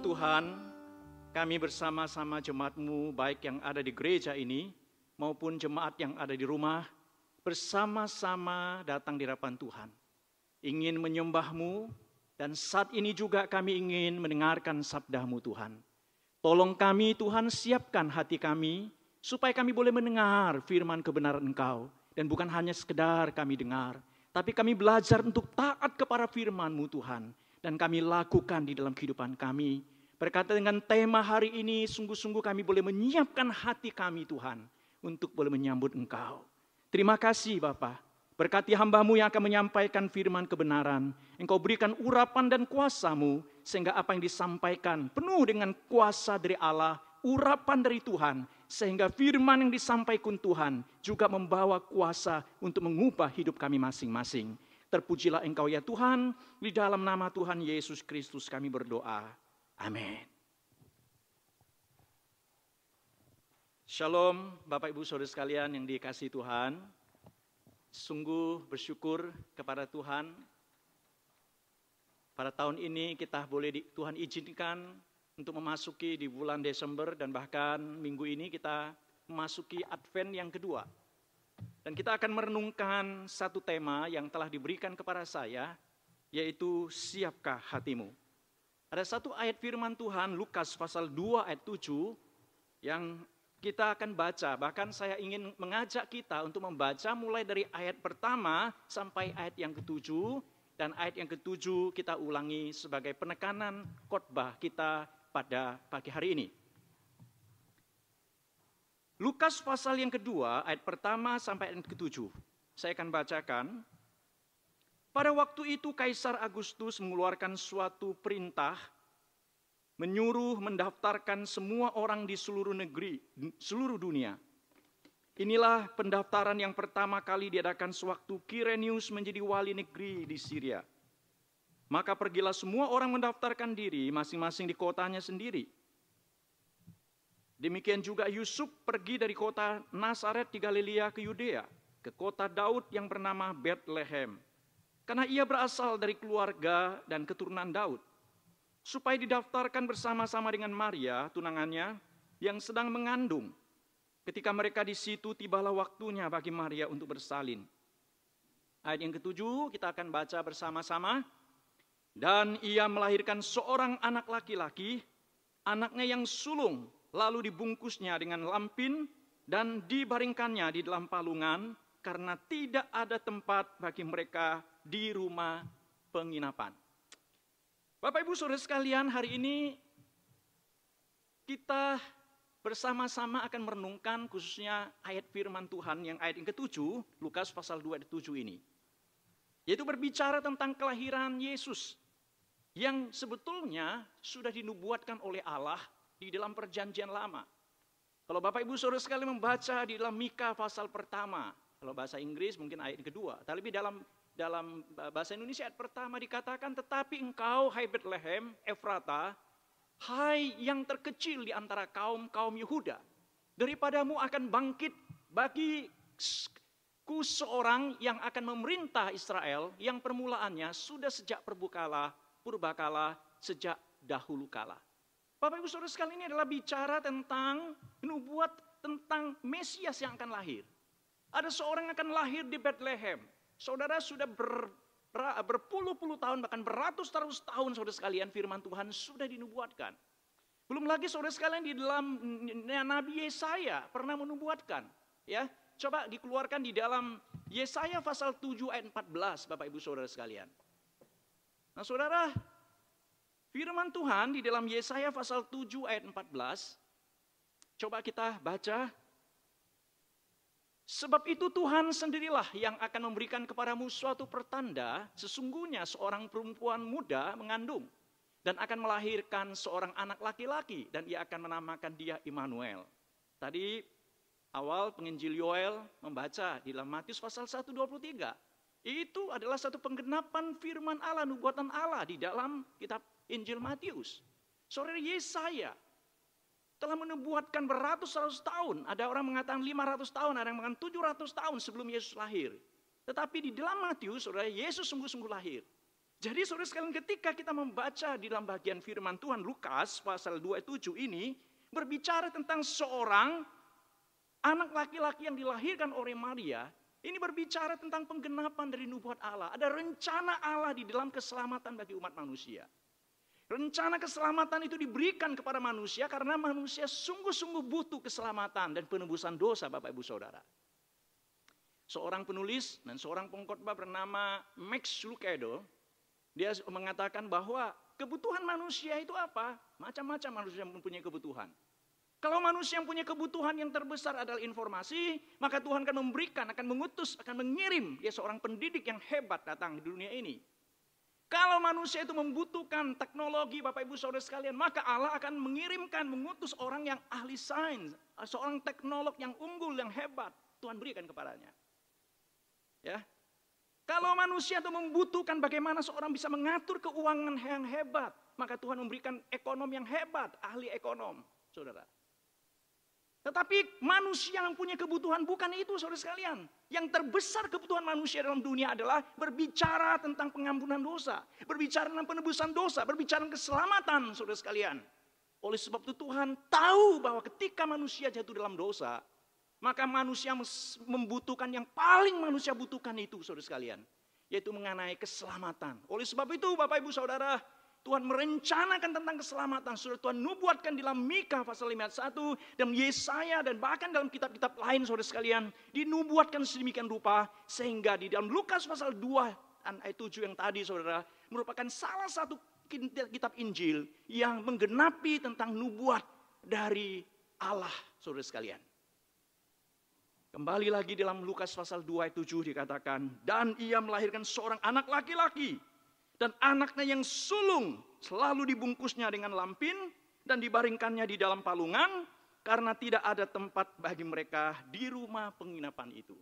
Tuhan, kami bersama-sama jemaatmu baik yang ada di gereja ini maupun jemaat yang ada di rumah, bersama-sama datang di hadapan Tuhan. Ingin menyembahmu dan saat ini juga kami ingin mendengarkan sabdamu Tuhan. Tolong kami Tuhan siapkan hati kami supaya kami boleh mendengar firman kebenaran Engkau. Dan bukan hanya sekedar kami dengar, tapi kami belajar untuk taat kepada firman-Mu Tuhan dan kami lakukan di dalam kehidupan kami. Berkata dengan tema hari ini, sungguh-sungguh kami boleh menyiapkan hati kami Tuhan untuk boleh menyambut Engkau. Terima kasih Bapak. Berkati hambamu yang akan menyampaikan firman kebenaran. Engkau berikan urapan dan kuasamu sehingga apa yang disampaikan penuh dengan kuasa dari Allah, urapan dari Tuhan. Sehingga firman yang disampaikan Tuhan juga membawa kuasa untuk mengubah hidup kami masing-masing. Terpujilah engkau ya Tuhan, di dalam nama Tuhan Yesus Kristus kami berdoa. Amin. Shalom Bapak Ibu Saudara sekalian yang dikasih Tuhan. Sungguh bersyukur kepada Tuhan. Pada tahun ini kita boleh di, Tuhan izinkan untuk memasuki di bulan Desember dan bahkan minggu ini kita memasuki Advent yang kedua. Dan kita akan merenungkan satu tema yang telah diberikan kepada saya, yaitu siapkah hatimu. Ada satu ayat firman Tuhan, Lukas pasal 2 ayat 7, yang kita akan baca. Bahkan saya ingin mengajak kita untuk membaca mulai dari ayat pertama sampai ayat yang ketujuh. Dan ayat yang ketujuh kita ulangi sebagai penekanan khotbah kita pada pagi hari ini. Lukas pasal yang kedua, ayat pertama sampai ayat ketujuh. Saya akan bacakan. Pada waktu itu Kaisar Agustus mengeluarkan suatu perintah menyuruh mendaftarkan semua orang di seluruh negeri, seluruh dunia. Inilah pendaftaran yang pertama kali diadakan sewaktu Kirenius menjadi wali negeri di Syria. Maka pergilah semua orang mendaftarkan diri masing-masing di kotanya sendiri. Demikian juga Yusuf pergi dari kota Nazaret di Galilea ke Yudea, ke kota Daud yang bernama Bethlehem. Karena ia berasal dari keluarga dan keturunan Daud. Supaya didaftarkan bersama-sama dengan Maria, tunangannya, yang sedang mengandung. Ketika mereka di situ, tibalah waktunya bagi Maria untuk bersalin. Ayat yang ketujuh kita akan baca bersama-sama. Dan ia melahirkan seorang anak laki-laki, anaknya yang sulung, lalu dibungkusnya dengan lampin dan dibaringkannya di dalam palungan karena tidak ada tempat bagi mereka di rumah penginapan. Bapak Ibu Saudara sekalian, hari ini kita bersama-sama akan merenungkan khususnya ayat firman Tuhan yang ayat yang ketujuh, Lukas pasal 2 ayat 7 ini. Yaitu berbicara tentang kelahiran Yesus yang sebetulnya sudah dinubuatkan oleh Allah di dalam perjanjian lama. Kalau Bapak Ibu Saudara sekali membaca di dalam Mika pasal pertama, kalau bahasa Inggris mungkin ayat kedua, tapi dalam dalam bahasa Indonesia ayat pertama dikatakan tetapi engkau hai Bethlehem Efrata hai yang terkecil di antara kaum-kaum Yehuda daripadamu akan bangkit bagi ku seorang yang akan memerintah Israel yang permulaannya sudah sejak perbukala purbakala sejak dahulu kala. Bapak Ibu Saudara sekali ini adalah bicara tentang nubuat tentang Mesias yang akan lahir. Ada seorang yang akan lahir di Bethlehem. Saudara sudah ber, berpuluh-puluh tahun bahkan beratus-ratus tahun saudara sekalian firman Tuhan sudah dinubuatkan. Belum lagi saudara sekalian di dalam Nabi Yesaya pernah menubuatkan. Ya, coba dikeluarkan di dalam Yesaya pasal 7 ayat 14 Bapak Ibu Saudara sekalian. Nah saudara, Firman Tuhan di dalam Yesaya pasal 7 ayat 14. Coba kita baca. Sebab itu Tuhan sendirilah yang akan memberikan kepadamu suatu pertanda sesungguhnya seorang perempuan muda mengandung dan akan melahirkan seorang anak laki-laki dan ia akan menamakan dia Immanuel. Tadi awal penginjil Yoel membaca di dalam Matius pasal 1 23. Itu adalah satu penggenapan firman Allah, nubuatan Allah di dalam kitab Injil Matius. Saudara Yesaya telah menubuatkan beratus-ratus tahun. Ada orang mengatakan 500 tahun, ada yang mengatakan 700 tahun sebelum Yesus lahir. Tetapi di dalam Matius, saudara Yesus sungguh-sungguh lahir. Jadi saudara sekalian ketika kita membaca di dalam bagian firman Tuhan Lukas pasal 27 ini berbicara tentang seorang anak laki-laki yang dilahirkan oleh Maria, ini berbicara tentang penggenapan dari nubuat Allah. Ada rencana Allah di dalam keselamatan bagi umat manusia. Rencana keselamatan itu diberikan kepada manusia karena manusia sungguh-sungguh butuh keselamatan dan penebusan dosa Bapak Ibu Saudara. Seorang penulis dan seorang pengkhotbah bernama Max Lucado dia mengatakan bahwa kebutuhan manusia itu apa? Macam-macam manusia mempunyai kebutuhan. Kalau manusia yang punya kebutuhan yang terbesar adalah informasi, maka Tuhan akan memberikan, akan mengutus, akan mengirim dia seorang pendidik yang hebat datang di dunia ini. Kalau manusia itu membutuhkan teknologi Bapak Ibu Saudara sekalian, maka Allah akan mengirimkan, mengutus orang yang ahli sains, seorang teknolog yang unggul, yang hebat. Tuhan berikan kepadanya. Ya, kalau manusia itu membutuhkan bagaimana seorang bisa mengatur keuangan yang hebat, maka Tuhan memberikan ekonom yang hebat, ahli ekonom, saudara. Tetapi manusia yang punya kebutuhan bukan itu saudara sekalian. Yang terbesar kebutuhan manusia dalam dunia adalah berbicara tentang pengampunan dosa. Berbicara tentang penebusan dosa. Berbicara tentang keselamatan saudara sekalian. Oleh sebab itu Tuhan tahu bahwa ketika manusia jatuh dalam dosa. Maka manusia membutuhkan yang paling manusia butuhkan itu saudara sekalian. Yaitu mengenai keselamatan. Oleh sebab itu Bapak Ibu Saudara, Tuhan merencanakan tentang keselamatan. Sudah Tuhan nubuatkan dalam Mika pasal 51 dan Yesaya dan bahkan dalam kitab-kitab lain saudara sekalian. Dinubuatkan sedemikian rupa sehingga di dalam Lukas pasal 2 ayat 7 yang tadi saudara merupakan salah satu kitab Injil yang menggenapi tentang nubuat dari Allah saudara sekalian. Kembali lagi dalam Lukas pasal 2 ayat 7 dikatakan, dan ia melahirkan seorang anak laki-laki. Dan anaknya yang sulung selalu dibungkusnya dengan lampin dan dibaringkannya di dalam palungan karena tidak ada tempat bagi mereka di rumah penginapan itu.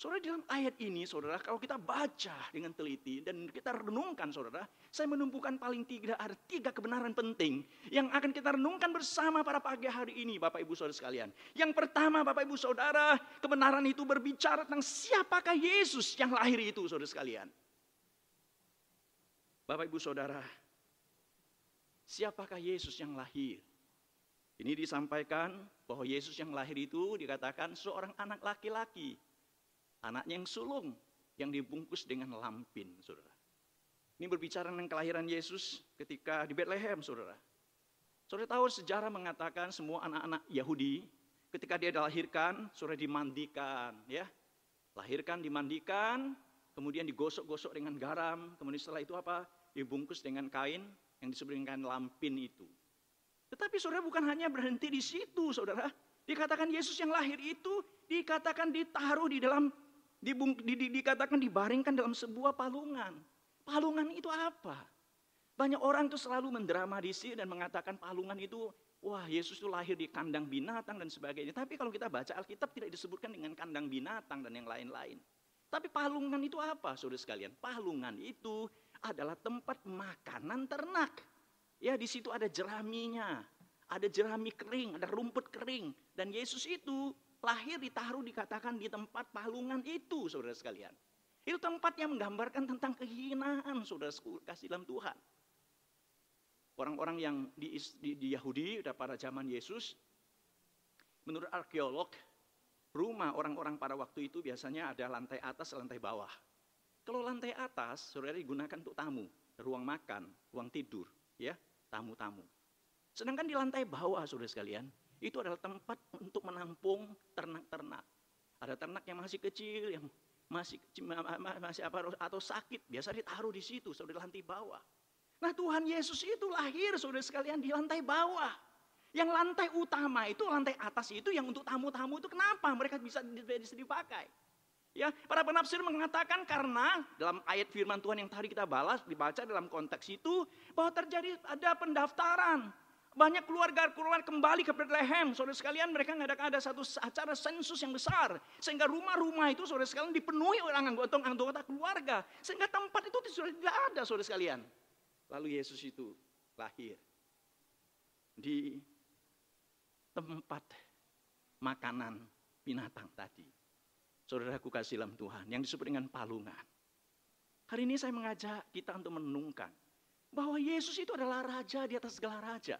Saudara dalam ayat ini saudara kalau kita baca dengan teliti dan kita renungkan saudara. Saya menumpukan paling tiga, ada tiga kebenaran penting yang akan kita renungkan bersama pada pagi hari ini Bapak Ibu Saudara sekalian. Yang pertama Bapak Ibu Saudara kebenaran itu berbicara tentang siapakah Yesus yang lahir itu saudara sekalian. Bapak Ibu Saudara siapakah Yesus yang lahir? Ini disampaikan bahwa Yesus yang lahir itu dikatakan seorang anak laki-laki Anaknya yang sulung, yang dibungkus dengan lampin, saudara. Ini berbicara tentang kelahiran Yesus ketika di Bethlehem, saudara. Saudara tahu sejarah mengatakan semua anak-anak Yahudi ketika dia dilahirkan, saudara dimandikan, ya. Lahirkan, dimandikan, kemudian digosok-gosok dengan garam, kemudian setelah itu apa? Dibungkus dengan kain yang disebut dengan lampin itu. Tetapi saudara bukan hanya berhenti di situ, saudara. Dikatakan Yesus yang lahir itu dikatakan ditaruh di dalam Dibung, di, di, dikatakan dibaringkan dalam sebuah palungan. Palungan itu apa? Banyak orang itu selalu mendramatisi dan mengatakan palungan itu, wah Yesus itu lahir di kandang binatang dan sebagainya. Tapi kalau kita baca Alkitab tidak disebutkan dengan kandang binatang dan yang lain-lain. Tapi palungan itu apa saudara sekalian? Palungan itu adalah tempat makanan ternak. Ya di situ ada jeraminya, ada jerami kering, ada rumput kering. Dan Yesus itu lahir ditaruh dikatakan di tempat palungan itu saudara sekalian. Itu tempat yang menggambarkan tentang kehinaan saudara kasih dalam Tuhan. Orang-orang yang di, di, di Yahudi pada zaman Yesus, menurut arkeolog, rumah orang-orang pada waktu itu biasanya ada lantai atas, lantai bawah. Kalau lantai atas, saudara digunakan untuk tamu, ruang makan, ruang tidur, ya, tamu-tamu. Sedangkan di lantai bawah, saudara sekalian, itu adalah tempat untuk menampung ternak-ternak. Ada ternak yang masih kecil, yang masih masih apa atau sakit, biasa ditaruh di situ, saudara di lantai bawah. Nah Tuhan Yesus itu lahir saudara sekalian di lantai bawah. Yang lantai utama itu, lantai atas itu yang untuk tamu-tamu itu kenapa mereka bisa, dipakai? Ya, para penafsir mengatakan karena dalam ayat firman Tuhan yang tadi kita balas dibaca dalam konteks itu bahwa terjadi ada pendaftaran banyak keluarga-keluarga kembali ke Bethlehem. Saudara sekalian mereka mengadakan ada satu acara sensus yang besar. Sehingga rumah-rumah itu saudara sekalian dipenuhi orang anggota-anggota keluarga. Sehingga tempat itu sudah tidak ada saudara sekalian. Lalu Yesus itu lahir. Di tempat makanan binatang tadi. Saudaraku kasih dalam Tuhan yang disebut dengan palungan. Hari ini saya mengajak kita untuk menungkan bahwa Yesus itu adalah raja di atas segala raja.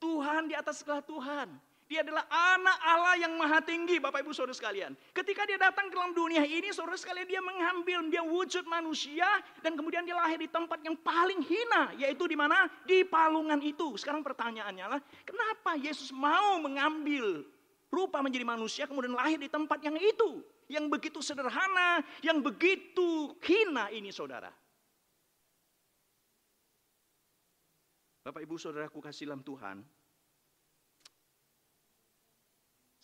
Tuhan di atas segala Tuhan. Dia adalah anak Allah yang maha tinggi Bapak Ibu Saudara sekalian. Ketika dia datang ke dalam dunia ini Saudara sekalian dia mengambil dia wujud manusia dan kemudian dia lahir di tempat yang paling hina yaitu di mana? Di palungan itu. Sekarang pertanyaannya lah, kenapa Yesus mau mengambil rupa menjadi manusia kemudian lahir di tempat yang itu? Yang begitu sederhana, yang begitu hina ini Saudara. Bapak Ibu Saudaraku kasih dalam Tuhan,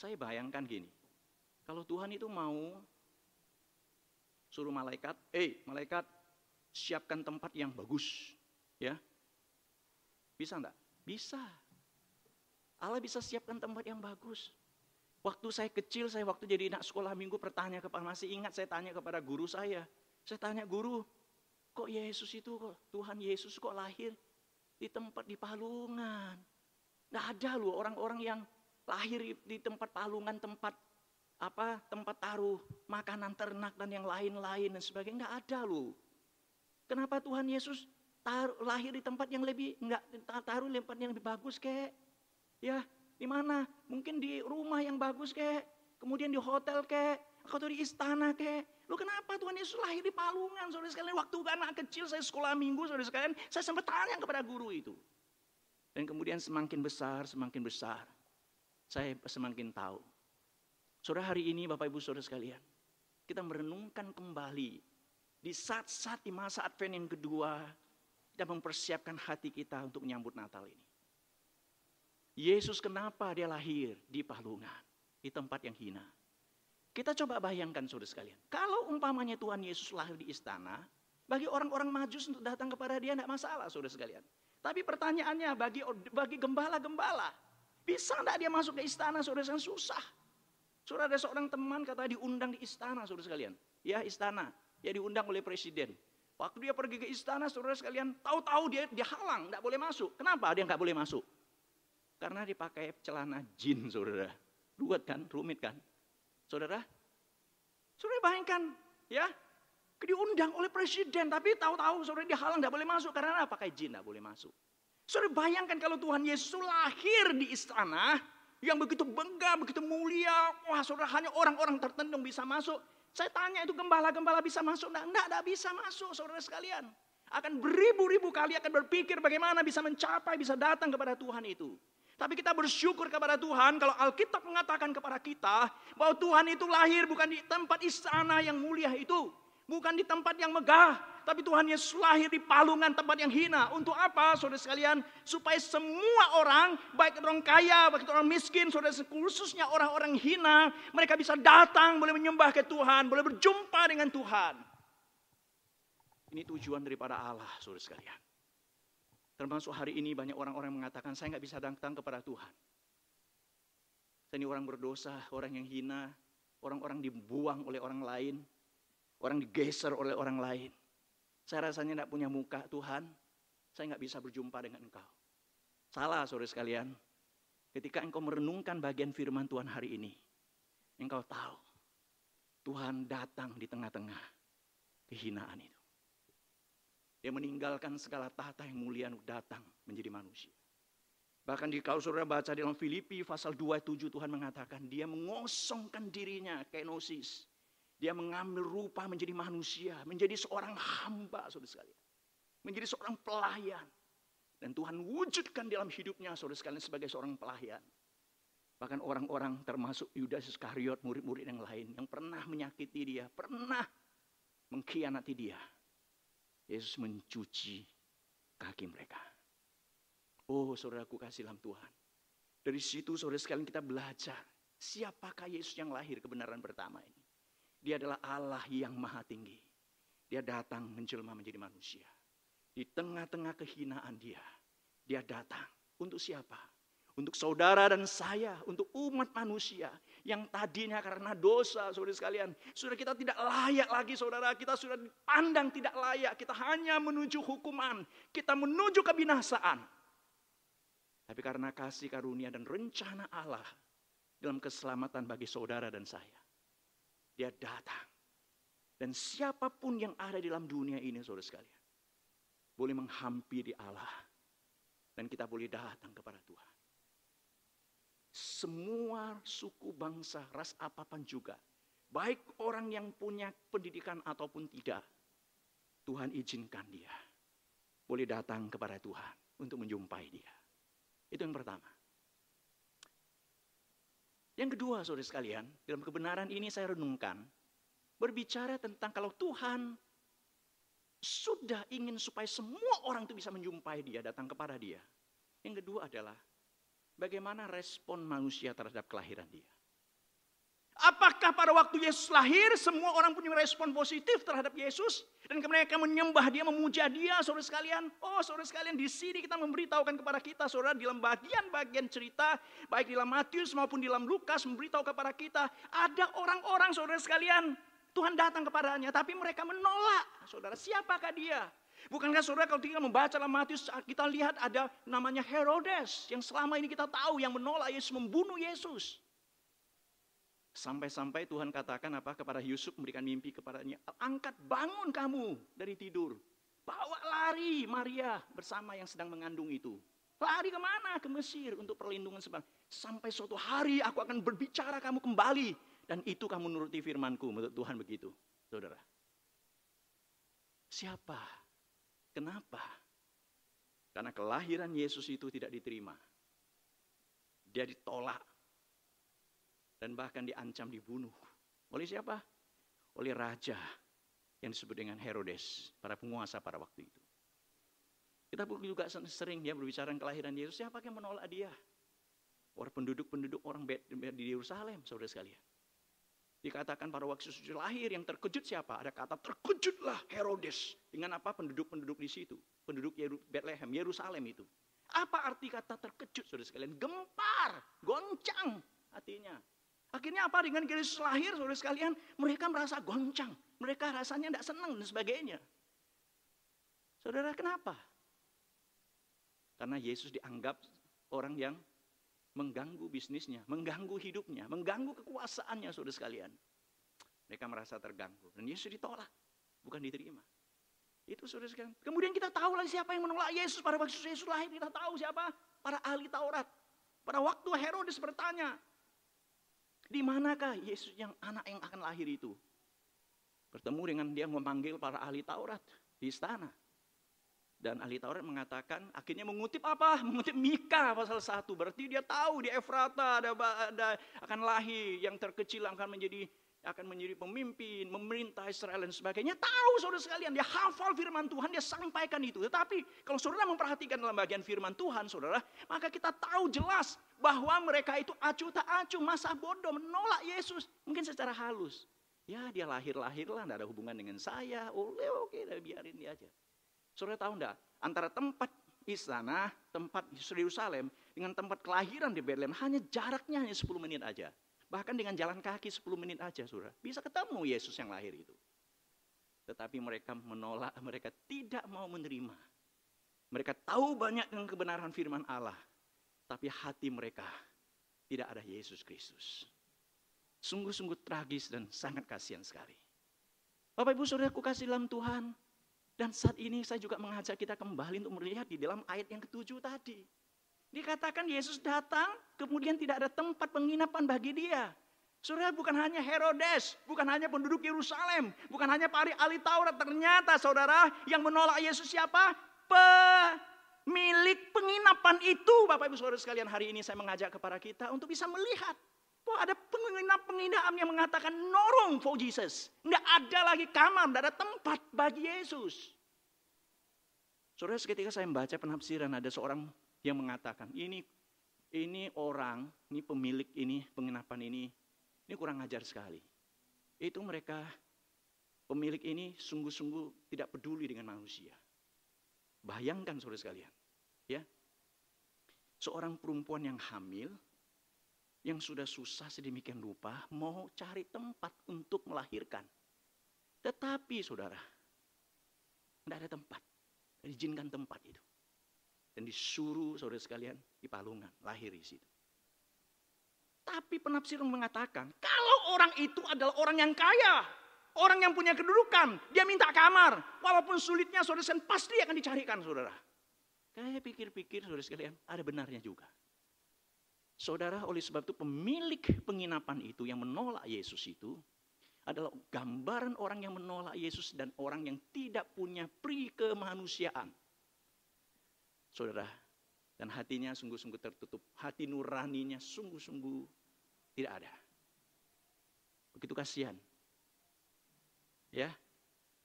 Saya bayangkan gini, kalau Tuhan itu mau suruh malaikat, eh malaikat siapkan tempat yang bagus, ya. Bisa enggak? Bisa. Allah bisa siapkan tempat yang bagus. Waktu saya kecil, saya waktu jadi anak sekolah minggu bertanya kepada masih ingat saya tanya kepada guru saya. Saya tanya guru, kok Yesus itu kok Tuhan Yesus kok lahir di tempat di palungan? Nggak ada loh orang-orang yang lahir di tempat palungan, tempat apa tempat taruh makanan ternak dan yang lain-lain dan sebagainya nggak ada loh. Kenapa Tuhan Yesus taruh, lahir di tempat yang lebih nggak taruh tempat yang lebih bagus kek? Ya, di mana? Mungkin di rumah yang bagus kek, kemudian di hotel kek, atau di istana kek. Lu kenapa Tuhan Yesus lahir di palungan? Saudara sekalian, waktu anak kecil saya sekolah minggu, saudara sekalian, saya sempat tanya kepada guru itu. Dan kemudian semakin besar, semakin besar saya semakin tahu. Sore hari ini Bapak Ibu Saudara sekalian, kita merenungkan kembali di saat-saat di masa Advent yang kedua, kita mempersiapkan hati kita untuk menyambut Natal ini. Yesus kenapa dia lahir di palungan, di tempat yang hina. Kita coba bayangkan saudara sekalian, kalau umpamanya Tuhan Yesus lahir di istana, bagi orang-orang majus untuk datang kepada dia tidak masalah saudara sekalian. Tapi pertanyaannya bagi bagi gembala-gembala, bisa enggak dia masuk ke istana saudara sekalian? Susah. Saudara ada seorang teman kata diundang di istana saudara sekalian. Ya istana. Ya diundang oleh presiden. Waktu dia pergi ke istana saudara sekalian. Tahu-tahu dia dia halang. Enggak boleh masuk. Kenapa dia enggak boleh masuk? Karena dipakai celana jin saudara. Ruwet kan? Rumit kan? Saudara? Saudara bayangkan. Ya. Diundang oleh presiden. Tapi tahu-tahu saudara dia halang enggak boleh masuk. Karena apa? Pakai jin enggak boleh masuk. Saudara bayangkan kalau Tuhan Yesus lahir di istana yang begitu bangga, begitu mulia. Wah saudara hanya orang-orang tertentu bisa masuk. Saya tanya itu gembala-gembala bisa masuk? Enggak, enggak, enggak bisa masuk saudara sekalian. Akan beribu-ribu kali akan berpikir bagaimana bisa mencapai, bisa datang kepada Tuhan itu. Tapi kita bersyukur kepada Tuhan kalau Alkitab mengatakan kepada kita bahwa Tuhan itu lahir bukan di tempat istana yang mulia itu. Bukan di tempat yang megah, tapi Tuhan Yesus lahir di palungan tempat yang hina. Untuk apa, saudara sekalian? Supaya semua orang, baik orang kaya, baik orang miskin, saudara khususnya orang-orang hina, mereka bisa datang, boleh menyembah ke Tuhan, boleh berjumpa dengan Tuhan. Ini tujuan daripada Allah, saudara sekalian. Termasuk hari ini banyak orang-orang mengatakan, saya nggak bisa datang kepada Tuhan. Saya ini orang berdosa, orang yang hina, orang-orang dibuang oleh orang lain, Orang digeser oleh orang lain. Saya rasanya tidak punya muka Tuhan. Saya nggak bisa berjumpa dengan engkau. Salah saudara sekalian. Ketika engkau merenungkan bagian firman Tuhan hari ini. Engkau tahu. Tuhan datang di tengah-tengah kehinaan itu. Dia meninggalkan segala tata yang mulia untuk datang menjadi manusia. Bahkan di kalau saudara baca dalam Filipi pasal 27 Tuhan mengatakan dia mengosongkan dirinya kenosis. Dia mengambil rupa menjadi manusia, menjadi seorang hamba, saudara sekalian. Menjadi seorang pelayan. Dan Tuhan wujudkan dalam hidupnya, saudara sekalian, sebagai seorang pelayan. Bahkan orang-orang termasuk Yudas Iskariot, murid-murid yang lain, yang pernah menyakiti dia, pernah mengkhianati dia. Yesus mencuci kaki mereka. Oh saudaraku kasih dalam Tuhan. Dari situ saudara sekalian kita belajar. Siapakah Yesus yang lahir kebenaran pertama ini? Dia adalah Allah yang maha tinggi. Dia datang menjelma menjadi manusia. Di tengah-tengah kehinaan dia. Dia datang. Untuk siapa? Untuk saudara dan saya. Untuk umat manusia. Yang tadinya karena dosa saudara sekalian. Sudah kita tidak layak lagi saudara. Kita sudah dipandang tidak layak. Kita hanya menuju hukuman. Kita menuju kebinasaan. Tapi karena kasih karunia dan rencana Allah. Dalam keselamatan bagi saudara dan saya dia datang Dan siapa pun yang ada di dalam dunia ini, saudara sekalian, boleh menghampiri Allah. Dan kita boleh datang kepada Tuhan. Semua suku bangsa, ras apa pun juga, baik orang yang punya pendidikan ataupun tidak, Tuhan izinkan dia boleh datang kepada Tuhan untuk menjumpai dia. Itu yang pertama. Yang kedua, saudara sekalian, dalam kebenaran ini saya renungkan, berbicara tentang kalau Tuhan sudah ingin supaya semua orang itu bisa menjumpai dia, datang kepada dia. Yang kedua adalah bagaimana respon manusia terhadap kelahiran dia. Apakah pada waktu Yesus lahir semua orang punya respon positif terhadap Yesus dan mereka menyembah dia, memuja dia, saudara sekalian? Oh, saudara sekalian, di sini kita memberitahukan kepada kita, saudara, di dalam bagian-bagian cerita, baik di dalam Matius maupun di dalam Lukas memberitahu kepada kita, ada orang-orang, saudara sekalian, Tuhan datang kepadanya, tapi mereka menolak. Saudara, siapakah dia? Bukankah saudara kalau kita membaca dalam Matius, kita lihat ada namanya Herodes, yang selama ini kita tahu yang menolak Yesus, membunuh Yesus. Sampai-sampai Tuhan katakan apa kepada Yusuf memberikan mimpi kepadanya. Angkat bangun kamu dari tidur. Bawa lari Maria bersama yang sedang mengandung itu. Lari ke mana? Ke Mesir untuk perlindungan sebang. Sampai suatu hari aku akan berbicara kamu kembali. Dan itu kamu menuruti firmanku. Menurut Tuhan begitu. Saudara. Siapa? Kenapa? Karena kelahiran Yesus itu tidak diterima. Dia ditolak dan bahkan diancam dibunuh. Oleh siapa? Oleh raja yang disebut dengan Herodes, para penguasa pada waktu itu. Kita juga sering ya berbicara tentang kelahiran Yesus, siapa yang menolak dia? Orang penduduk-penduduk orang di Yerusalem, saudara sekalian. Dikatakan pada waktu Yesus lahir yang terkejut siapa? Ada kata terkejutlah Herodes. Dengan apa? Penduduk-penduduk di situ. Penduduk Bethlehem, Yerusalem itu. Apa arti kata terkejut saudara sekalian? Gempar, goncang artinya. Akhirnya apa dengan Yesus lahir, saudara sekalian? Mereka merasa goncang. Mereka rasanya tidak senang dan sebagainya. Saudara, kenapa? Karena Yesus dianggap orang yang mengganggu bisnisnya, mengganggu hidupnya, mengganggu kekuasaannya, saudara sekalian. Mereka merasa terganggu. Dan Yesus ditolak, bukan diterima. Itu saudara sekalian. Kemudian kita tahu lagi siapa yang menolak Yesus pada waktu Yesus lahir. Kita tahu siapa? Para ahli Taurat. Pada waktu Herodes bertanya, di manakah Yesus yang anak yang akan lahir itu? Bertemu dengan dia memanggil para ahli Taurat di istana. Dan ahli Taurat mengatakan, akhirnya mengutip apa? Mengutip Mika pasal 1. Berarti dia tahu di Efrata ada, ada akan lahir yang terkecil akan menjadi akan menjadi pemimpin, memerintah Israel dan sebagainya. Tahu saudara sekalian, dia hafal firman Tuhan, dia sampaikan itu. Tetapi kalau saudara memperhatikan dalam bagian firman Tuhan, saudara, maka kita tahu jelas bahwa mereka itu acuh tak acuh, masa bodoh, menolak Yesus. Mungkin secara halus. Ya dia lahir-lahir lah, tidak ada hubungan dengan saya. Oleh oke, biarin dia aja. Saudara tahu enggak, antara tempat istana, tempat Yerusalem, dengan tempat kelahiran di Bethlehem, hanya jaraknya hanya 10 menit aja. Bahkan dengan jalan kaki 10 menit aja, saudara. Bisa ketemu Yesus yang lahir itu. Tetapi mereka menolak, mereka tidak mau menerima. Mereka tahu banyak dengan kebenaran firman Allah. Tapi hati mereka tidak ada Yesus Kristus. Sungguh-sungguh tragis dan sangat kasihan sekali. Bapak Ibu Saudara, aku kasih dalam Tuhan. Dan saat ini saya juga mengajak kita kembali untuk melihat di dalam ayat yang ketujuh tadi. Dikatakan Yesus datang, kemudian tidak ada tempat penginapan bagi dia. Saudara bukan hanya Herodes, bukan hanya penduduk Yerusalem, bukan hanya para ahli Taurat. Ternyata saudara yang menolak Yesus siapa? Pemilik penginapan itu. Bapak Ibu Saudara sekalian hari ini saya mengajak kepada kita untuk bisa melihat. Bahwa ada penginap-penginap yang mengatakan no room for Jesus. Nggak ada lagi kamar, nggak ada tempat bagi Yesus. Saudara ketika saya membaca penafsiran ada seorang yang mengatakan ini ini orang, ini pemilik ini, penginapan ini, ini kurang ajar sekali. Itu mereka pemilik ini sungguh-sungguh tidak peduli dengan manusia. Bayangkan saudara sekalian, ya. Seorang perempuan yang hamil yang sudah susah sedemikian rupa mau cari tempat untuk melahirkan. Tetapi saudara, tidak ada tempat. Izinkan tempat itu. Dan disuruh saudara sekalian di palungan, lahir di situ. Tapi penafsir mengatakan, kalau orang itu adalah orang yang kaya, Orang yang punya kedudukan, dia minta kamar. Walaupun sulitnya saudara sekalian, pasti akan dicarikan saudara. Kayak pikir-pikir saudara sekalian, ada benarnya juga. Saudara, oleh sebab itu pemilik penginapan itu yang menolak Yesus itu adalah gambaran orang yang menolak Yesus dan orang yang tidak punya pri kemanusiaan. Saudara, dan hatinya sungguh-sungguh tertutup. Hati nuraninya sungguh-sungguh tidak ada. Begitu kasihan. Ya.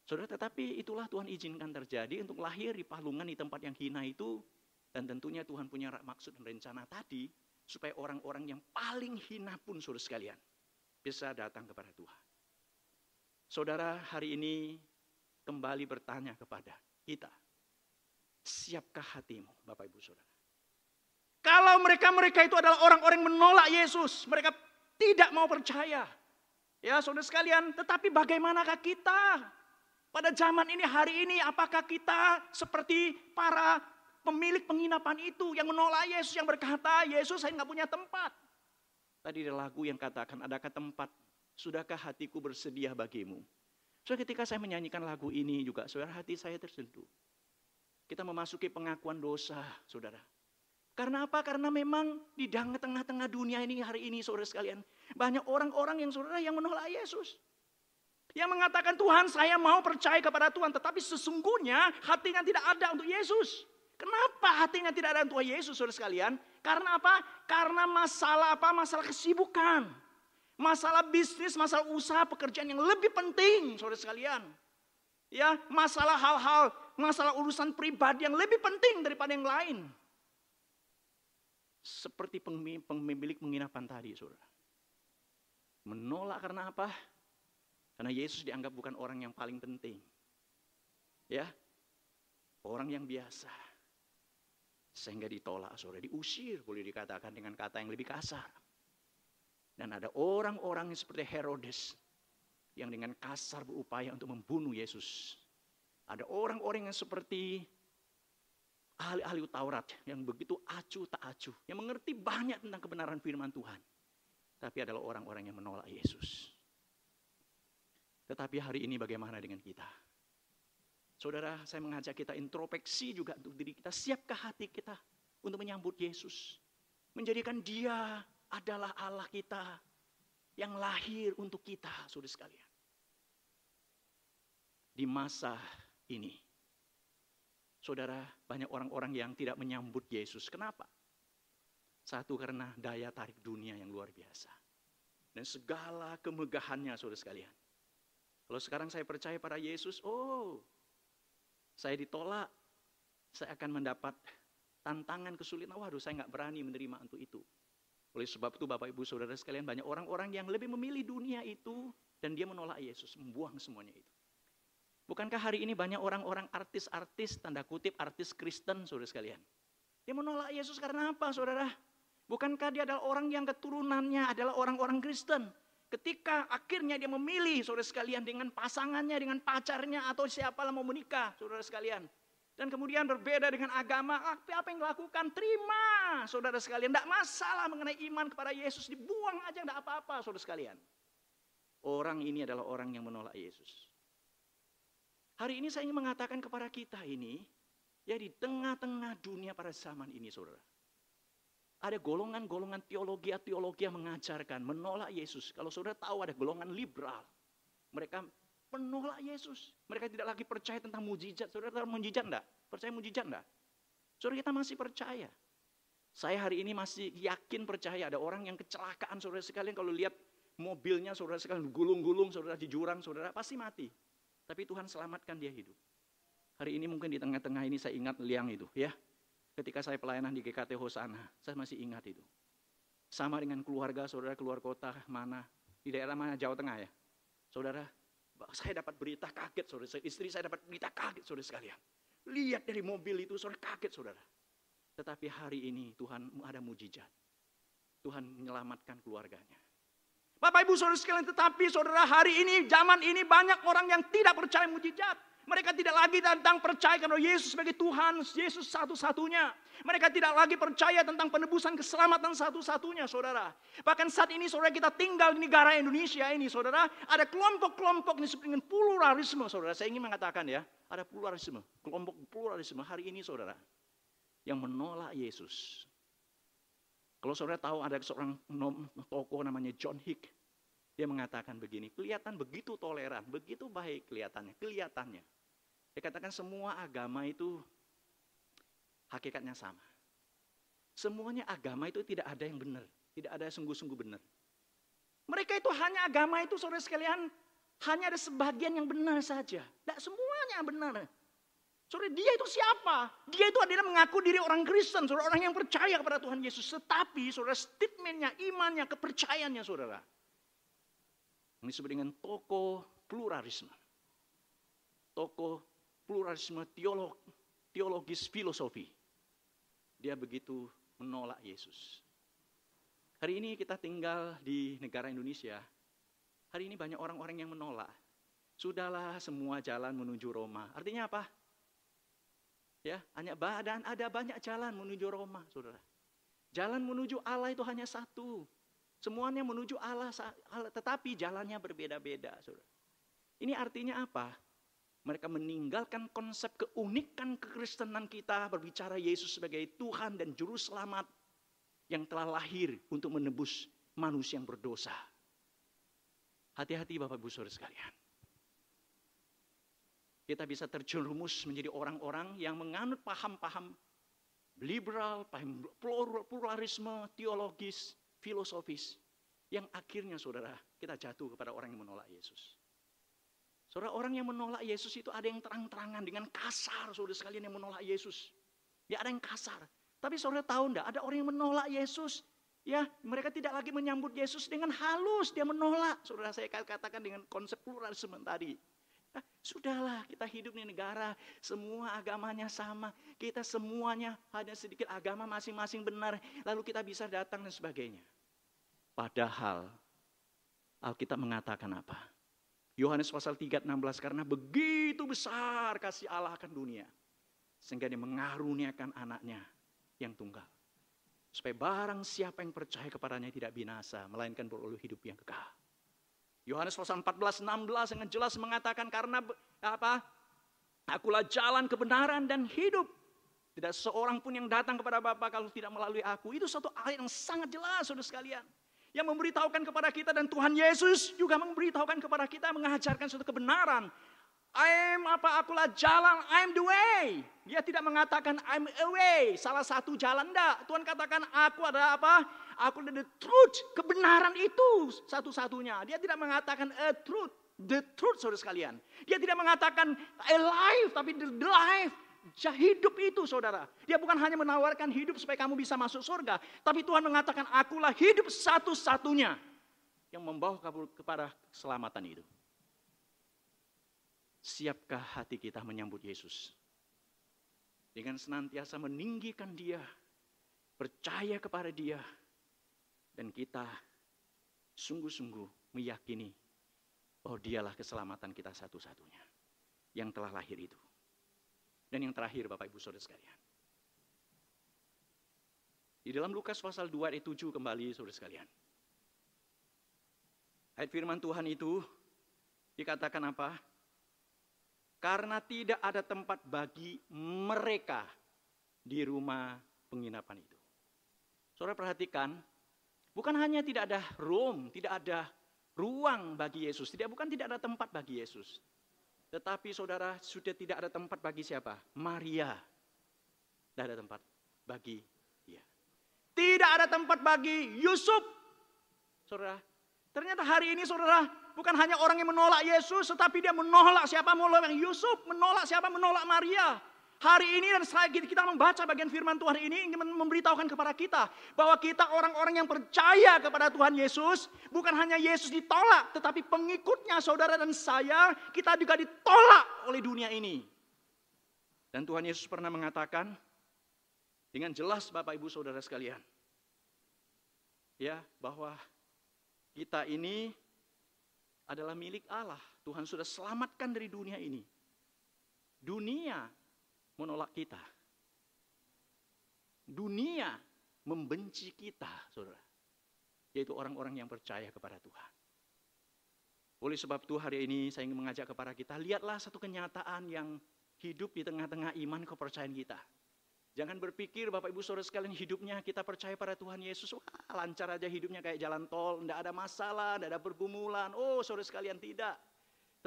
Saudara, tetapi itulah Tuhan izinkan terjadi untuk lahir di palungan di tempat yang hina itu. Dan tentunya Tuhan punya maksud dan rencana tadi. Supaya orang-orang yang paling hina pun saudara sekalian. Bisa datang kepada Tuhan. Saudara, hari ini kembali bertanya kepada kita. Siapkah hatimu, Bapak Ibu Saudara? Kalau mereka-mereka itu adalah orang-orang menolak Yesus, mereka tidak mau percaya. Ya saudara sekalian, tetapi bagaimanakah kita? Pada zaman ini, hari ini, apakah kita seperti para pemilik penginapan itu yang menolak Yesus, yang berkata, Yesus saya nggak punya tempat. Tadi ada lagu yang katakan, adakah tempat? Sudahkah hatiku bersedia bagimu? So ketika saya menyanyikan lagu ini juga, saudara hati saya tersentuh. Kita memasuki pengakuan dosa, saudara. Karena apa? Karena memang di tengah-tengah dunia ini hari ini saudara sekalian. Banyak orang-orang yang saudara yang menolak Yesus. Yang mengatakan Tuhan saya mau percaya kepada Tuhan. Tetapi sesungguhnya hatinya tidak ada untuk Yesus. Kenapa hatinya tidak ada untuk Yesus saudara sekalian? Karena apa? Karena masalah apa? Masalah kesibukan. Masalah bisnis, masalah usaha, pekerjaan yang lebih penting saudara sekalian. Ya, masalah hal-hal, masalah urusan pribadi yang lebih penting daripada yang lain. Seperti pemilik penginapan tadi, saudara. Menolak karena apa? Karena Yesus dianggap bukan orang yang paling penting. Ya, orang yang biasa. Sehingga ditolak, saudara. Diusir, boleh dikatakan dengan kata yang lebih kasar. Dan ada orang-orang seperti Herodes yang dengan kasar berupaya untuk membunuh Yesus. Ada orang-orang yang seperti ahli-ahli Taurat yang begitu acuh tak acuh, yang mengerti banyak tentang kebenaran firman Tuhan. Tapi adalah orang-orang yang menolak Yesus. Tetapi hari ini bagaimana dengan kita? Saudara, saya mengajak kita introspeksi juga untuk diri kita. Siapkah hati kita untuk menyambut Yesus? Menjadikan dia adalah Allah kita yang lahir untuk kita, saudara sekalian. Di masa ini, Saudara, banyak orang-orang yang tidak menyambut Yesus. Kenapa? Satu karena daya tarik dunia yang luar biasa. Dan segala kemegahannya saudara sekalian. Kalau sekarang saya percaya pada Yesus, oh saya ditolak, saya akan mendapat tantangan kesulitan. Waduh saya nggak berani menerima untuk itu. Oleh sebab itu Bapak Ibu Saudara sekalian banyak orang-orang yang lebih memilih dunia itu dan dia menolak Yesus, membuang semuanya itu. Bukankah hari ini banyak orang-orang artis-artis, tanda kutip artis Kristen, saudara sekalian. Dia menolak Yesus karena apa, saudara? Bukankah dia adalah orang yang keturunannya adalah orang-orang Kristen? Ketika akhirnya dia memilih, saudara sekalian, dengan pasangannya, dengan pacarnya, atau siapa mau menikah, saudara sekalian. Dan kemudian berbeda dengan agama, apa yang dilakukan? Terima, saudara sekalian. Tidak masalah mengenai iman kepada Yesus, dibuang aja, tidak apa-apa, saudara sekalian. Orang ini adalah orang yang menolak Yesus. Hari ini saya ingin mengatakan kepada kita ini, ya di tengah-tengah dunia pada zaman ini saudara. Ada golongan-golongan teologi-teologi yang mengajarkan, menolak Yesus. Kalau saudara tahu ada golongan liberal. Mereka menolak Yesus. Mereka tidak lagi percaya tentang mujizat. Saudara tahu mujizat enggak? Percaya mujizat enggak? Saudara kita masih percaya. Saya hari ini masih yakin percaya ada orang yang kecelakaan saudara sekalian kalau lihat mobilnya saudara sekalian gulung-gulung saudara di jurang saudara pasti mati. Tapi Tuhan selamatkan dia hidup. Hari ini mungkin di tengah-tengah ini saya ingat liang itu ya. Ketika saya pelayanan di GKT Hosana, saya masih ingat itu. Sama dengan keluarga, saudara keluar kota mana, di daerah mana, Jawa Tengah ya. Saudara, saya dapat berita kaget, saudara. Istri saya dapat berita kaget, saudara sekalian. Lihat dari mobil itu, saudara kaget, saudara. Tetapi hari ini Tuhan ada mujizat. Tuhan menyelamatkan keluarganya. Bapak Ibu Saudara sekalian, tetapi saudara hari ini, zaman ini banyak orang yang tidak percaya mujizat. Mereka tidak lagi tentang percaya kepada Yesus sebagai Tuhan, Yesus satu-satunya. Mereka tidak lagi percaya tentang penebusan keselamatan satu-satunya, saudara. Bahkan saat ini, saudara, kita tinggal di negara Indonesia ini, saudara. Ada kelompok-kelompok disebut dengan pluralisme, saudara. Saya ingin mengatakan ya, ada pluralisme. Kelompok pluralisme hari ini, saudara. Yang menolak Yesus. Kalau saudara tahu ada seorang tokoh namanya John Hick. Dia mengatakan begini, kelihatan begitu toleran, begitu baik kelihatannya, kelihatannya. Dia katakan semua agama itu hakikatnya sama. Semuanya agama itu tidak ada yang benar, tidak ada yang sungguh-sungguh benar. Mereka itu hanya agama itu saudara sekalian hanya ada sebagian yang benar saja. Tidak semuanya benar. Saudara dia itu siapa? Dia itu adalah mengaku diri orang Kristen, saudara orang yang percaya kepada Tuhan Yesus. Tetapi saudara statementnya, imannya, kepercayaannya saudara. Ini disebut dengan toko pluralisme. Toko pluralisme teolog, teologis filosofi. Dia begitu menolak Yesus. Hari ini kita tinggal di negara Indonesia. Hari ini banyak orang-orang yang menolak. Sudahlah semua jalan menuju Roma. Artinya apa? Ya, hanya badan ada banyak jalan menuju Roma, Saudara. Jalan menuju Allah itu hanya satu. Semuanya menuju Allah, tetapi jalannya berbeda-beda, Saudara. Ini artinya apa? Mereka meninggalkan konsep keunikan kekristenan kita berbicara Yesus sebagai Tuhan dan Juru Selamat yang telah lahir untuk menebus manusia yang berdosa. Hati-hati Bapak Ibu Saudara sekalian. Kita bisa terjerumus menjadi orang-orang yang menganut paham-paham liberal, paham pluralisme, teologis, filosofis. Yang akhirnya saudara kita jatuh kepada orang yang menolak Yesus. Saudara orang yang menolak Yesus itu ada yang terang-terangan dengan kasar saudara sekalian yang menolak Yesus. Ya ada yang kasar. Tapi saudara tahu enggak ada orang yang menolak Yesus. Ya mereka tidak lagi menyambut Yesus dengan halus. Dia menolak. Saudara saya katakan dengan konsep pluralisme tadi. Nah, sudahlah kita hidup di negara semua agamanya sama. Kita semuanya hanya sedikit agama masing-masing benar. Lalu kita bisa datang dan sebagainya. Padahal Alkitab mengatakan apa? Yohanes pasal 3 16 karena begitu besar kasih Allah akan dunia sehingga dia mengaruniakan anaknya yang tunggal supaya barang siapa yang percaya kepadanya tidak binasa melainkan beroleh hidup yang kekal. Yohanes pasal 14 16 dengan jelas mengatakan karena apa? Akulah jalan kebenaran dan hidup. Tidak seorang pun yang datang kepada Bapa kalau tidak melalui aku. Itu satu ayat yang sangat jelas saudara sekalian yang memberitahukan kepada kita dan Tuhan Yesus juga memberitahukan kepada kita mengajarkan suatu kebenaran. I'm apa akulah jalan, I'm the way. Dia tidak mengatakan I'm a way, salah satu jalan enggak. Tuhan katakan aku adalah apa? Aku adalah the truth, kebenaran itu satu-satunya. Dia tidak mengatakan a truth, the truth saudara sekalian. Dia tidak mengatakan a life, tapi the life, hidup itu saudara. Dia bukan hanya menawarkan hidup supaya kamu bisa masuk surga. Tapi Tuhan mengatakan akulah hidup satu-satunya yang membawa kamu kepada keselamatan itu. Siapkah hati kita menyambut Yesus? Dengan senantiasa meninggikan dia, percaya kepada dia, dan kita sungguh-sungguh meyakini bahwa dialah keselamatan kita satu-satunya yang telah lahir itu. Dan yang terakhir Bapak Ibu Saudara sekalian. Di dalam Lukas pasal 2 ayat 7 kembali Saudara sekalian. Ayat firman Tuhan itu dikatakan apa? Karena tidak ada tempat bagi mereka di rumah penginapan itu. Saudara perhatikan, bukan hanya tidak ada room, tidak ada ruang bagi Yesus, tidak bukan tidak ada tempat bagi Yesus. Tetapi saudara sudah tidak ada tempat bagi siapa? Maria. Tidak ada tempat bagi dia. Tidak ada tempat bagi Yusuf. Saudara, ternyata hari ini saudara bukan hanya orang yang menolak Yesus, tetapi dia menolak siapa? Menolak Yusuf, menolak siapa? Menolak Maria. Hari ini dan setelah kita membaca bagian firman Tuhan ini ingin memberitahukan kepada kita bahwa kita orang-orang yang percaya kepada Tuhan Yesus bukan hanya Yesus ditolak tetapi pengikutnya saudara dan saya kita juga ditolak oleh dunia ini. Dan Tuhan Yesus pernah mengatakan dengan jelas Bapak Ibu Saudara sekalian ya bahwa kita ini adalah milik Allah. Tuhan sudah selamatkan dari dunia ini. Dunia menolak kita. Dunia membenci kita, saudara. Yaitu orang-orang yang percaya kepada Tuhan. Oleh sebab itu hari ini saya ingin mengajak kepada kita, lihatlah satu kenyataan yang hidup di tengah-tengah iman kepercayaan kita. Jangan berpikir Bapak Ibu Saudara sekalian hidupnya kita percaya pada Tuhan Yesus, wah lancar aja hidupnya kayak jalan tol, tidak ada masalah, tidak ada pergumulan. Oh saudara sekalian tidak.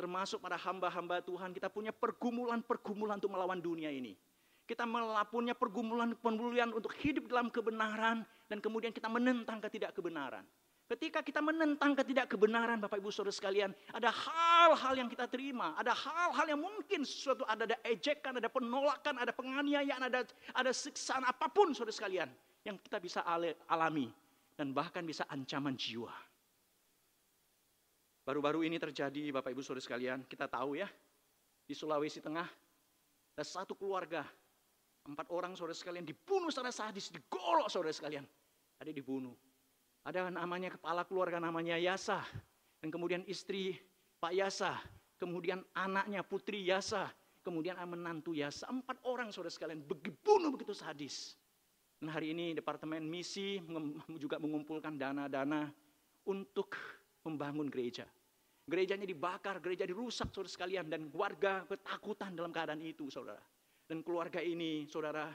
Termasuk pada hamba-hamba Tuhan kita punya pergumulan-pergumulan untuk melawan dunia ini. Kita punya pergumulan-pergumulan untuk hidup dalam kebenaran dan kemudian kita menentang ketidakkebenaran. Ketika kita menentang ketidakkebenaran Bapak Ibu Saudara sekalian, ada hal-hal yang kita terima, ada hal-hal yang mungkin sesuatu ada, ada ejekan, ada penolakan, ada penganiayaan, ada ada siksaan apa pun Saudara sekalian yang kita bisa alami dan bahkan bisa ancaman jiwa. Baru-baru ini terjadi Bapak Ibu Saudara sekalian, kita tahu ya, di Sulawesi Tengah ada satu keluarga, empat orang Saudara sekalian dibunuh secara sadis, digolok Saudara sekalian. Ada dibunuh ada namanya kepala keluarga namanya Yasa. Dan kemudian istri Pak Yasa. Kemudian anaknya Putri Yasa. Kemudian menantu Yasa. Empat orang saudara sekalian bunuh begitu sadis. Dan hari ini Departemen Misi juga mengumpulkan dana-dana untuk membangun gereja. Gerejanya dibakar, gereja dirusak saudara sekalian. Dan warga ketakutan dalam keadaan itu saudara. Dan keluarga ini saudara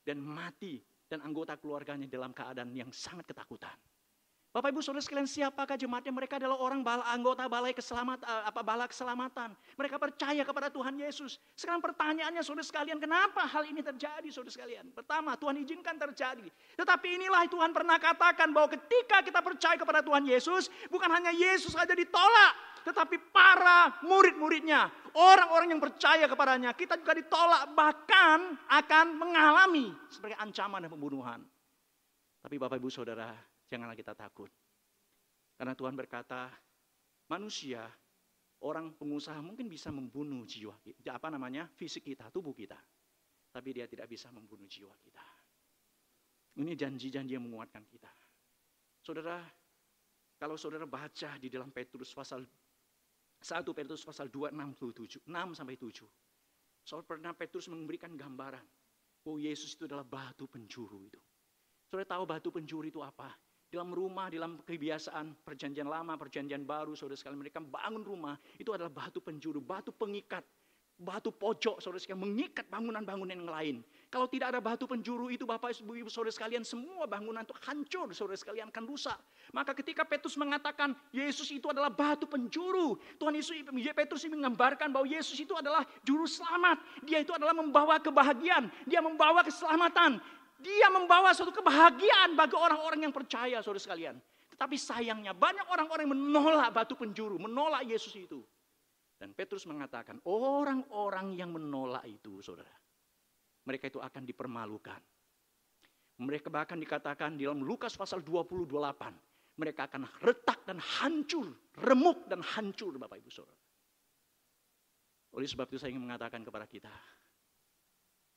dan mati dan anggota keluarganya dalam keadaan yang sangat ketakutan. Bapak Ibu Saudara sekalian, siapakah jemaatnya? Mereka adalah orang bala, anggota balai keselamatan, eh, apa bala keselamatan. Mereka percaya kepada Tuhan Yesus. Sekarang pertanyaannya Saudara sekalian, kenapa hal ini terjadi Saudara sekalian? Pertama, Tuhan izinkan terjadi. Tetapi inilah Tuhan pernah katakan bahwa ketika kita percaya kepada Tuhan Yesus, bukan hanya Yesus saja ditolak, tetapi para murid-muridnya, orang-orang yang percaya kepadanya, kita juga ditolak bahkan akan mengalami sebagai ancaman dan pembunuhan. Tapi Bapak Ibu Saudara, janganlah kita takut. Karena Tuhan berkata, manusia, orang pengusaha mungkin bisa membunuh jiwa apa namanya? fisik kita, tubuh kita. Tapi dia tidak bisa membunuh jiwa kita. Ini janji-janji yang menguatkan kita. Saudara, kalau saudara baca di dalam Petrus pasal 1 Petrus pasal 2 67, 6 sampai 7. Saudara pernah Petrus memberikan gambaran bahwa Yesus itu adalah batu penjuru itu. Saudara tahu batu penjuru itu apa? Dalam rumah, dalam kebiasaan perjanjian lama, perjanjian baru, saudara sekalian mereka bangun rumah, itu adalah batu penjuru, batu pengikat, batu pojok, saudara sekalian, mengikat bangunan-bangunan yang lain. Kalau tidak ada batu penjuru itu, Bapak Ibu, Ibu saudara sekalian, semua bangunan itu hancur, saudara sekalian akan rusak. Maka ketika Petrus mengatakan Yesus itu adalah batu penjuru, Tuhan Yesus, Petrus menggambarkan bahwa Yesus itu adalah juru selamat. Dia itu adalah membawa kebahagiaan, dia membawa keselamatan. Dia membawa suatu kebahagiaan bagi orang-orang yang percaya, saudara sekalian. Tetapi sayangnya banyak orang-orang yang menolak batu penjuru, menolak Yesus itu. Dan Petrus mengatakan, orang-orang yang menolak itu, saudara, mereka itu akan dipermalukan. Mereka bahkan dikatakan di dalam Lukas pasal 28, mereka akan retak dan hancur, remuk dan hancur Bapak Ibu Saudara. Oleh sebab itu saya ingin mengatakan kepada kita,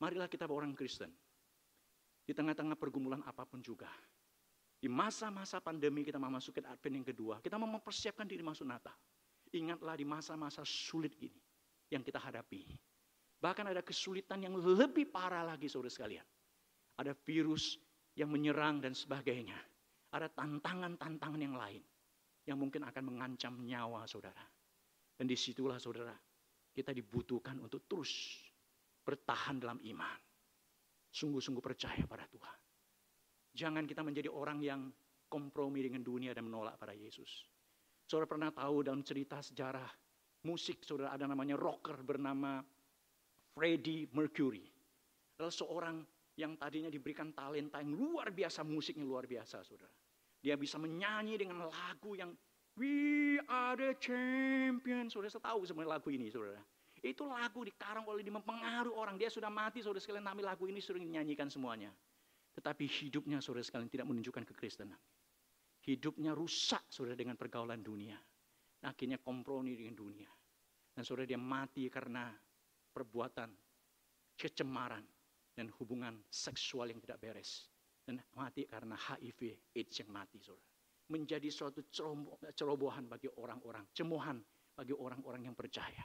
marilah kita orang Kristen di tengah-tengah pergumulan apa pun juga. Di masa-masa pandemi kita memasuki Advent yang kedua, kita mau mempersiapkan diri masuk Natal. Ingatlah di masa-masa sulit ini yang kita hadapi. Bahkan ada kesulitan yang lebih parah lagi saudara sekalian. Ada virus yang menyerang dan sebagainya. Ada tantangan-tantangan yang lain yang mungkin akan mengancam nyawa saudara. Dan di situlah saudara, kita dibutuhkan untuk terus bertahan dalam iman sungguh-sungguh percaya pada Tuhan. Jangan kita menjadi orang yang kompromi dengan dunia dan menolak pada Yesus. Saudara pernah tahu dalam cerita sejarah musik, saudara ada namanya rocker bernama Freddie Mercury. Adalah seorang yang tadinya diberikan talenta yang luar biasa, musiknya luar biasa, saudara. Dia bisa menyanyi dengan lagu yang We are the champion. Saudara tahu sebenarnya lagu ini, saudara. Itu lagu dikarang oleh dia mempengaruhi orang. Dia sudah mati, saudara sekalian, tapi lagu ini sering dinyanyikan semuanya. Tetapi hidupnya, saudara sekalian, tidak menunjukkan kekristenan. Hidupnya rusak, saudara, dengan pergaulan dunia. Akhirnya kompromi dengan dunia. Dan saudara dia mati karena perbuatan kecemaran dan hubungan seksual yang tidak beres. Dan mati karena HIV, AIDS yang mati, saudara. Menjadi suatu cerobohan bagi orang-orang, cemohan bagi orang-orang yang percaya.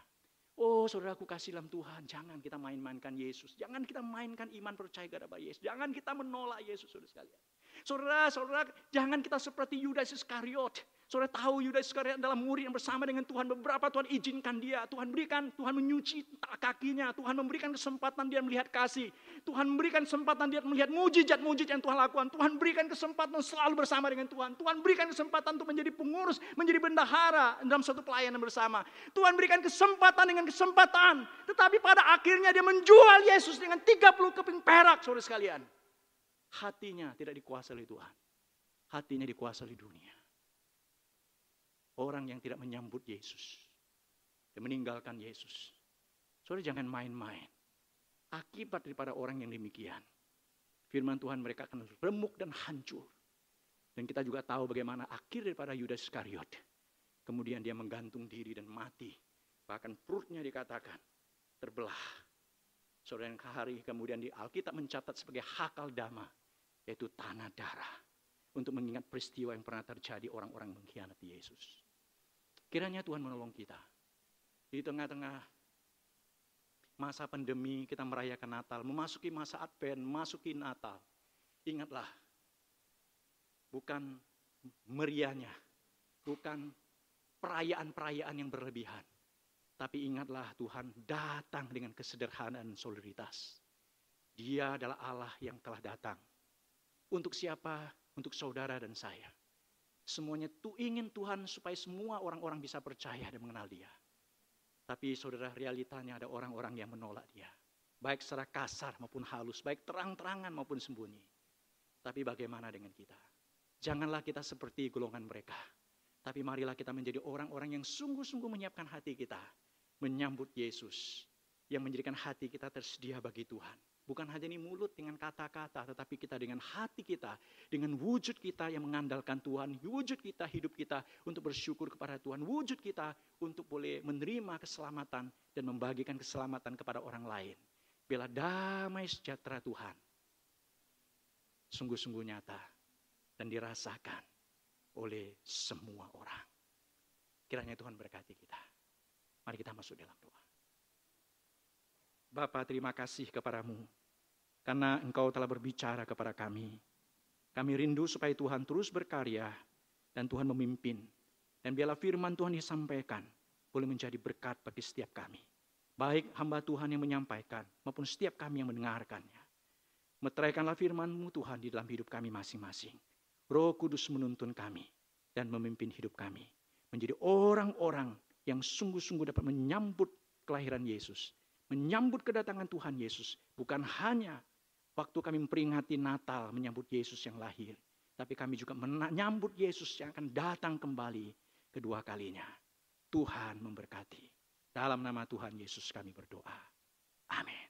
Oh saudaraku kasih dalam Tuhan, jangan kita main-mainkan Yesus. Jangan kita mainkan iman percaya kepada Yesus. Jangan kita menolak Yesus saudara sekalian. Saudara, saudara, jangan kita seperti Yudas Iskariot Saudara tahu Yudas Iskariot adalah murid yang bersama dengan Tuhan. Beberapa Tuhan izinkan dia. Tuhan berikan, Tuhan menyuci kakinya. Tuhan memberikan kesempatan dia melihat kasih. Tuhan memberikan kesempatan dia melihat mujizat-mujizat yang Tuhan lakukan. Tuhan berikan kesempatan selalu bersama dengan Tuhan. Tuhan berikan kesempatan untuk menjadi pengurus, menjadi bendahara dalam suatu pelayanan bersama. Tuhan berikan kesempatan dengan kesempatan. Tetapi pada akhirnya dia menjual Yesus dengan 30 keping perak, saudara sekalian. Hatinya tidak dikuasai oleh Tuhan. Hatinya dikuasai oleh dunia orang yang tidak menyambut Yesus. Dan meninggalkan Yesus. Saudara jangan main-main. Akibat daripada orang yang demikian. Firman Tuhan mereka akan remuk dan hancur. Dan kita juga tahu bagaimana akhir daripada Yudas Iskariot. Kemudian dia menggantung diri dan mati. Bahkan perutnya dikatakan terbelah. Saudara yang hari kemudian di Alkitab mencatat sebagai hakal dama. Yaitu tanah darah. Untuk mengingat peristiwa yang pernah terjadi orang-orang mengkhianati Yesus. Kiranya Tuhan menolong kita. Di tengah-tengah masa pandemi kita merayakan Natal, memasuki masa Advent, memasuki Natal. Ingatlah, bukan meriahnya, bukan perayaan-perayaan yang berlebihan. Tapi ingatlah Tuhan datang dengan kesederhanaan solidaritas. Dia adalah Allah yang telah datang. Untuk siapa? Untuk saudara dan saya. Semuanya tu ingin Tuhan supaya semua orang-orang bisa percaya dan mengenal dia. Tapi saudara realitanya ada orang-orang yang menolak dia. Baik secara kasar maupun halus, baik terang-terangan maupun sembunyi. Tapi bagaimana dengan kita? Janganlah kita seperti golongan mereka. Tapi marilah kita menjadi orang-orang yang sungguh-sungguh menyiapkan hati kita. Menyambut Yesus. Yang menjadikan hati kita tersedia bagi Tuhan. Bukan hanya ini mulut dengan kata-kata, tetapi kita dengan hati kita, dengan wujud kita yang mengandalkan Tuhan, wujud kita, hidup kita untuk bersyukur kepada Tuhan, wujud kita untuk boleh menerima keselamatan dan membagikan keselamatan kepada orang lain. Bila damai sejahtera Tuhan, sungguh-sungguh nyata dan dirasakan oleh semua orang. Kiranya Tuhan berkati kita. Mari kita masuk dalam doa. Bapak terima kasih kepadamu karena engkau telah berbicara kepada kami. Kami rindu supaya Tuhan terus berkarya dan Tuhan memimpin. Dan biarlah firman Tuhan disampaikan boleh menjadi berkat bagi setiap kami. Baik hamba Tuhan yang menyampaikan maupun setiap kami yang mendengarkannya. Meteraikanlah firman-Mu Tuhan di dalam hidup kami masing-masing. Roh Kudus menuntun kami dan memimpin hidup kami. Menjadi orang-orang yang sungguh-sungguh dapat menyambut kelahiran Yesus. Menyambut kedatangan Tuhan Yesus. Bukan hanya Waktu kami memperingati Natal menyambut Yesus yang lahir. Tapi kami juga menyambut Yesus yang akan datang kembali kedua kalinya. Tuhan memberkati. Dalam nama Tuhan Yesus kami berdoa. Amin.